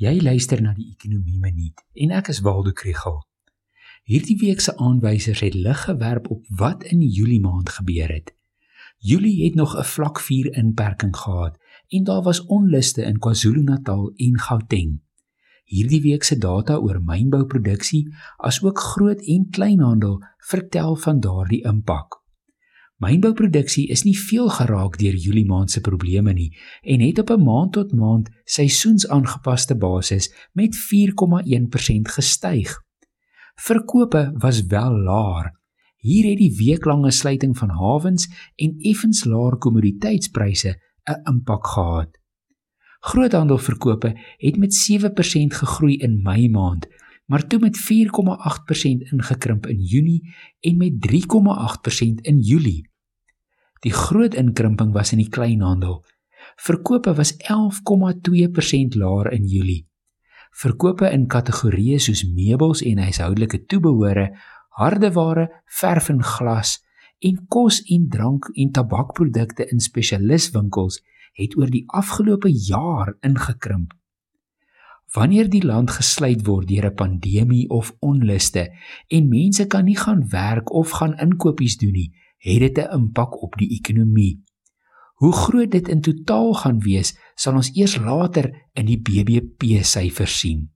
Jy luister na die Ekonomie Minuut en ek is Waldo Krugel. Hierdie week se aanwysers het lig gewerp op wat in Julie maand gebeur het. Julie het nog 'n vlak 4 inperking gehad en daar was onluste in KwaZulu-Natal en Gauteng. Hierdie week se data oor mynbouproduksie asook groot en kleinhandel vertel van daardie impak. Mynbouproduksie is nie veel geraak deur Julie maand se probleme nie en het op 'n maand tot maand seisoensaangepaste basis met 4,1% gestyg. Verkope was wel laer. Hier het die weeklange sluiting van hawens en effens laer kommoditeitspryse 'n impak gehad. Groothandelverkope het met 7% gegroei in Mei maand, maar toe met 4,8% ingekrimp in Junie en met 3,8% in Julie. Die groot inkrimping was in die kleinhandel. Verkope was 11,2% laer in Julie. Verkope in kategorieë soos meubels en huishoudelike toebehore, hardeware, verf en glas en kos en drank en tabakprodukte in spesialiswinkels het oor die afgelope jaar ingekrimp. Wanneer die land gesluit word deur 'n pandemie of onluste en mense kan nie gaan werk of gaan inkopies doen nie, het dit 'n impak op die ekonomie. Hoe groot dit in totaal gaan wees, sal ons eers later in die BBP syfers sien.